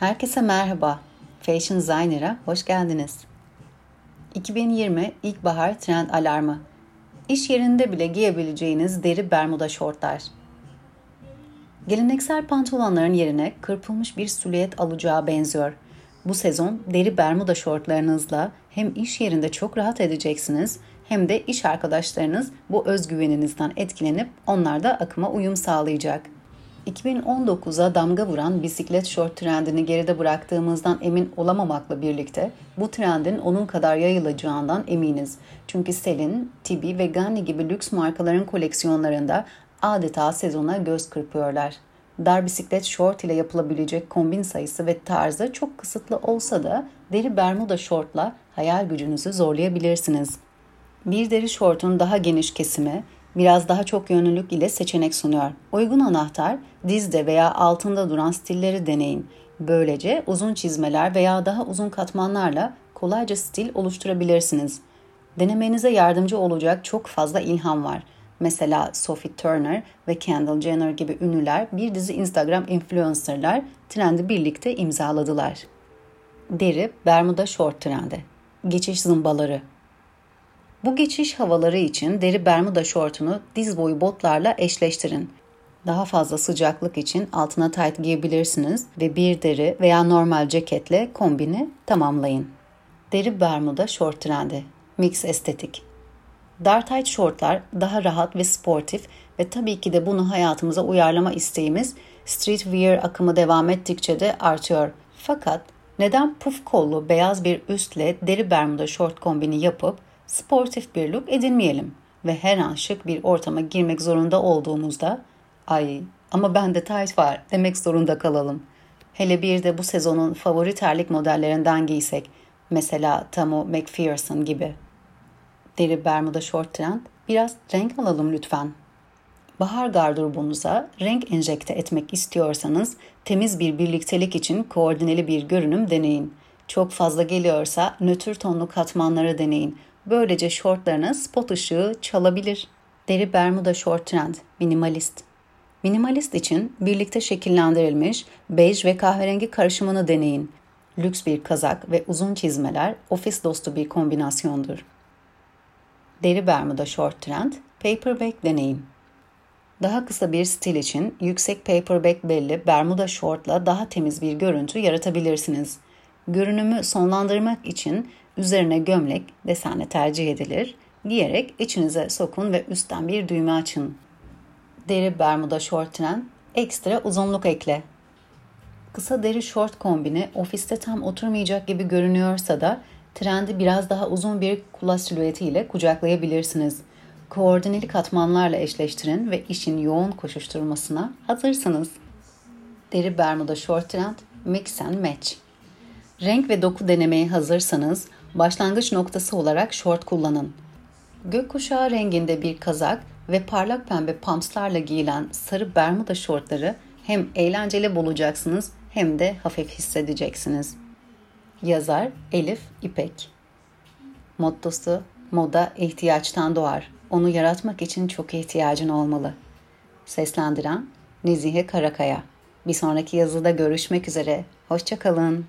Herkese merhaba. Fashion Designer'a hoş geldiniz. 2020 ilkbahar trend alarmı. İş yerinde bile giyebileceğiniz deri bermuda şortlar. Geleneksel pantolonların yerine kırpılmış bir silüet alacağı benziyor. Bu sezon deri bermuda şortlarınızla hem iş yerinde çok rahat edeceksiniz hem de iş arkadaşlarınız bu özgüveninizden etkilenip onlar da akıma uyum sağlayacak. 2019'a damga vuran bisiklet short trendini geride bıraktığımızdan emin olamamakla birlikte bu trendin onun kadar yayılacağından eminiz. Çünkü Selin, Tibi ve Ganni gibi lüks markaların koleksiyonlarında adeta sezona göz kırpıyorlar. Dar bisiklet short ile yapılabilecek kombin sayısı ve tarzı çok kısıtlı olsa da deri bermuda shortla hayal gücünüzü zorlayabilirsiniz. Bir deri şortun daha geniş kesimi, biraz daha çok yönlülük ile seçenek sunuyor. Uygun anahtar dizde veya altında duran stilleri deneyin. Böylece uzun çizmeler veya daha uzun katmanlarla kolayca stil oluşturabilirsiniz. Denemenize yardımcı olacak çok fazla ilham var. Mesela Sophie Turner ve Kendall Jenner gibi ünlüler bir dizi Instagram influencerlar trendi birlikte imzaladılar. Deri Bermuda short trendi. Geçiş zımbaları bu geçiş havaları için deri bermuda şortunu diz boyu botlarla eşleştirin. Daha fazla sıcaklık için altına tight giyebilirsiniz ve bir deri veya normal ceketle kombini tamamlayın. Deri bermuda şort trendi. Mix estetik. Dar tight şortlar daha rahat ve sportif ve tabii ki de bunu hayatımıza uyarlama isteğimiz streetwear akımı devam ettikçe de artıyor. Fakat neden puf kollu beyaz bir üstle deri bermuda şort kombini yapıp sportif bir look edinmeyelim ve her an şık bir ortama girmek zorunda olduğumuzda ay ama bende tight var demek zorunda kalalım. Hele bir de bu sezonun favori terlik modellerinden giysek mesela Tamu McPherson gibi. Deri bermuda short trend biraz renk alalım lütfen. Bahar gardırobunuza renk enjekte etmek istiyorsanız temiz bir birliktelik için koordineli bir görünüm deneyin. Çok fazla geliyorsa nötr tonlu katmanları deneyin. Böylece şortlarınız spot ışığı çalabilir. Deri Bermuda short trend, minimalist. Minimalist için birlikte şekillendirilmiş bej ve kahverengi karışımını deneyin. Lüks bir kazak ve uzun çizmeler ofis dostu bir kombinasyondur. Deri Bermuda short trend, paperback deneyin. Daha kısa bir stil için yüksek paperback belli Bermuda shortla daha temiz bir görüntü yaratabilirsiniz. Görünümü sonlandırmak için Üzerine gömlek desenle tercih edilir. Giyerek içinize sokun ve üstten bir düğme açın. Deri bermuda şort tren, ekstra uzunluk ekle. Kısa deri şort kombini ofiste tam oturmayacak gibi görünüyorsa da trendi biraz daha uzun bir kula silüetiyle kucaklayabilirsiniz. Koordineli katmanlarla eşleştirin ve işin yoğun koşuşturmasına hazırsınız. Deri bermuda short trend mix and match. Renk ve doku denemeye hazırsanız Başlangıç noktası olarak şort kullanın. Gökkuşağı renginde bir kazak ve parlak pembe pumpslarla giyilen sarı bermuda şortları hem eğlenceli bulacaksınız hem de hafif hissedeceksiniz. Yazar Elif İpek Mottosu Moda ihtiyaçtan doğar. Onu yaratmak için çok ihtiyacın olmalı. Seslendiren Nezihe Karakaya. Bir sonraki yazıda görüşmek üzere. Hoşçakalın.